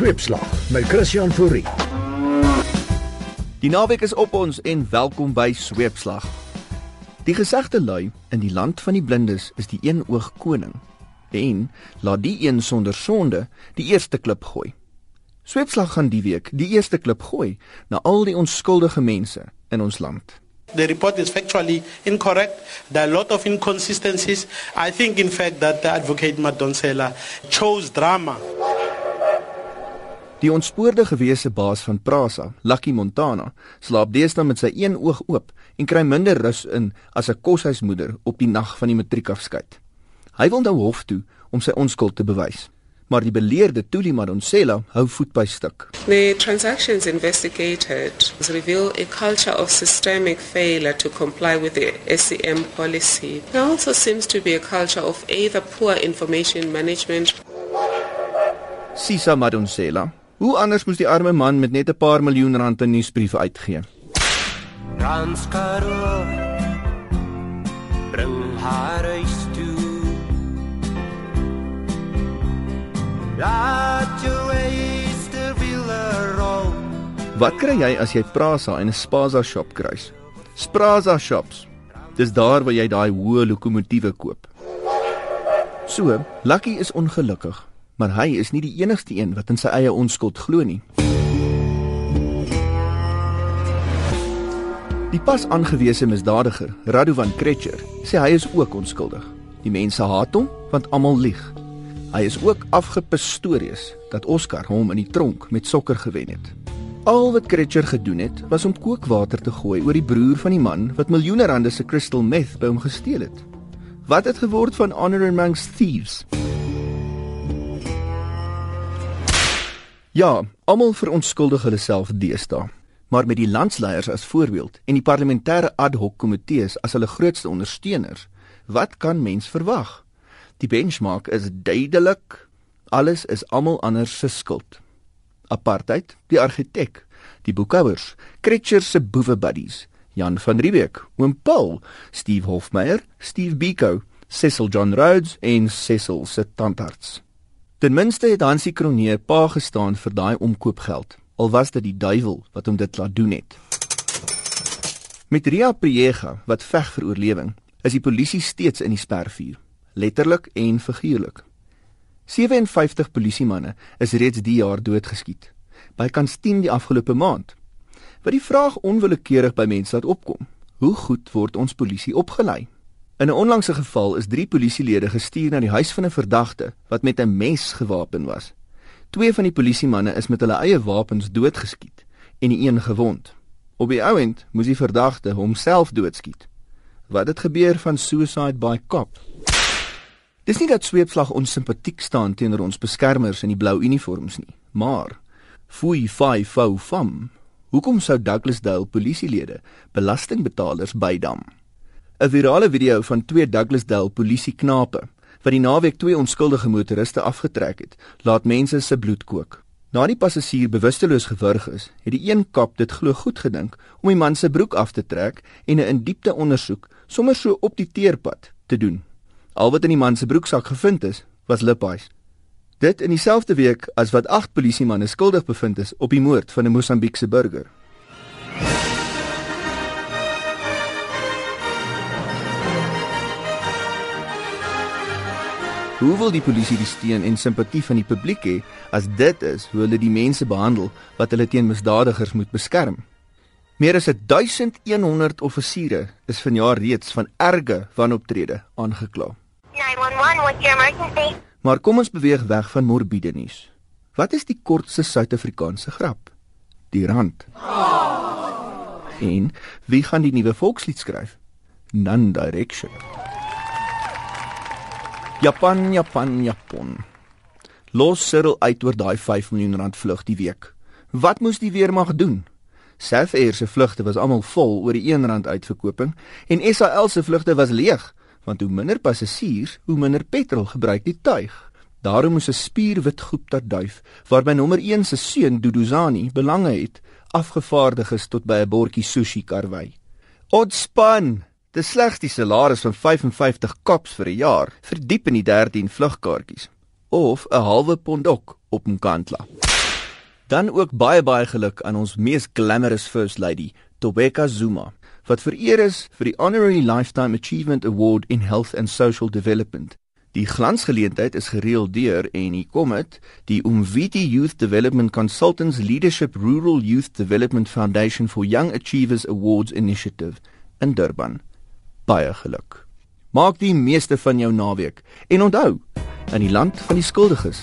Sweepslag met Christian Fourie. Die naweek is op ons en welkom by Sweepslag. Die gesegde lui in die land van die blindes is die een oog koning. En laat die een sonder sonde die eerste klip gooi. Sweepslag gaan die week die eerste klip gooi na al die onskuldige mense in ons land. The report is factually incorrect. There are a lot of inconsistencies. I think, in fact, that the advocate Madonsela chose drama. Die ontspoorde gewese baas van Prasa, Lucky Montana, slaap deesdae met sy een oog oop en kry minder rus in as 'n koshuismoeder op die nag van die matriekafskeid. Hy wil nou hof toe om sy onskuld te bewys maar die beleerde Tuli Madonsela hou voet by stuk. The transactions investigated reveal a culture of systemic failure to comply with the SCM policy. There also seems to be a culture of either poor information management. Sisa Madonsela, hoe anders moes die arme man met net 'n paar miljoen rand in nuusbriewe uitgee? Ranskaro bring haar huis Laat jou eiste wiele rol. Wat kry jy as jy Prasa en 'n Spaza shop kruis? Spraza shops. Dis daar waar jy daai hoë lokomotiewe koop. So, Lucky is ongelukkig, maar hy is nie die enigste een wat in sy eie onskuld glo nie. Die pas aangewese misdadiger, Radovan Kretcher, sê hy is ook onskuldig. Die mense haat hom want almal lieg. Hy is ook afgepistories dat Oscar hom in die tronk met sokker gewen het. Al wat Kretcher gedoen het, was om kookwater te gooi oor die broer van die man wat miljoene rande se crystal meth by hom gesteel het. Wat het geword van honor amongst thieves? Ja, almal verontskuldig hulle self deesdae, maar met die landsleiers as voorbeeld en die parlementêre ad hoc komitees as hulle grootste ondersteuners, wat kan mens verwag? Die benchmark is duidelik. Alles is almal anders se skuld. Apartheid, die argitek, die boekhouers, Kretcher se boewe buddies, Jan van Riebeeck, oom Paul, Steve Hofmeyer, Steve Biko, Cecil John Rhodes en Cecil se tandarts. Ten minste het Hansie Kronee pa gestaan vir daai omkoopgeld, al was dit die duiwel wat hom dit laat doen het. Met Ria Priega wat veg vir oorlewing, is die polisie steeds in die spervuur letterlik en figuurlik. 57 polisiemanne is reeds die jaar doodgeskiet. Bykans 10 die afgelope maand. Wat die vraag onwillekeurig by mense laat opkom: Hoe goed word ons polisie opgelei? In 'n onlangse geval is 3 polisielede gestuur na die huis van 'n verdagte wat met 'n mes gewapen was. Twee van die polisiemanne is met hulle eie wapens doodgeskiet en die een gewond. Op die ouend moes die verdagte homself doodskiet. Wat het gebeur van suicide by cop? Dis nie dat sweepslag ons simpatiek staan teenoor ons beskermers in die blou uniforms nie, maar fooi fai fou fam. Hoekom sou Douglas Dale polisielede belastingbetalers bydam? 'n Virale video van twee Douglas Dale polisieknape wat die naweek twee onskuldige motoriste afgetrek het, laat mense se bloed kook. Na die passasier bewusteloos gewurg is, het die een kap dit glo goed gedink om die man se broek af te trek en 'n in diepte ondersoek sommer so op die teerpad te doen. Al wat in die man se broeksak gevind is, was lippies. Dit in dieselfde week as wat 8 polisiemanne skuldig bevind is op die moord van 'n Mosambiekse burger. Hoe wil die polisie die steun en simpatie van die publiek hê as dit is hoe hulle die mense behandel wat hulle teen misdadigers moet beskerm? Meer as 1100 offisiere is vanjaar reeds van erge wanoptrede aangekla. 911, what's your emergency? Maar kom ons beweeg weg van morbiede nuus. Wat is die kortste Suid-Afrikaanse grap? Die rand. Oh. En wie gaan die nuwe volkslied skryf? None Direction. Japan, Japan, Japan. Los Cyril uit oor daai 5 miljoen rand vlug die week. Wat moes die weermag doen? South Air se vlugte was almal vol oor die 1 rand uitverkoping en SAL se vlugte was leeg want hoe minder passasiers, hoe minder petrol gebruik die tuig. Daarom moes 'n spierwit groep dat duif, waarby nommer 1 se seun Duduzani belange het, afgevaardig is tot by 'n bordjie sushi karwei. Odspan, dis slegs die salaris van 55 kops vir 'n jaar, verdiep in die 13 vlugkaartjies of 'n halwe pond ook op Mkantla. Dan ook baie baie geluk aan ons mees glamorous first lady, Tobeka Zuma, wat vereer is vir die Honorary Lifetime Achievement Award in Health and Social Development. Die glansgeleentheid is gereël deur en hier kom dit, die Umviti Youth Development Consultants Leadership Rural Youth Development Foundation for Young Achievers Awards Initiative in Durban. Baie geluk. Maak die meeste van jou naweek en onthou, in die land van die skuldiges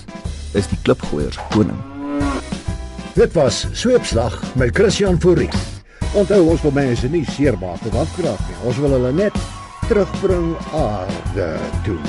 is die klipgooiers koning. Dit was Sweepslag met Christian Fourie. Onthou ons wil mense nie seermaak of afkraak nie. Ons wil hulle net terugbring aarde toe.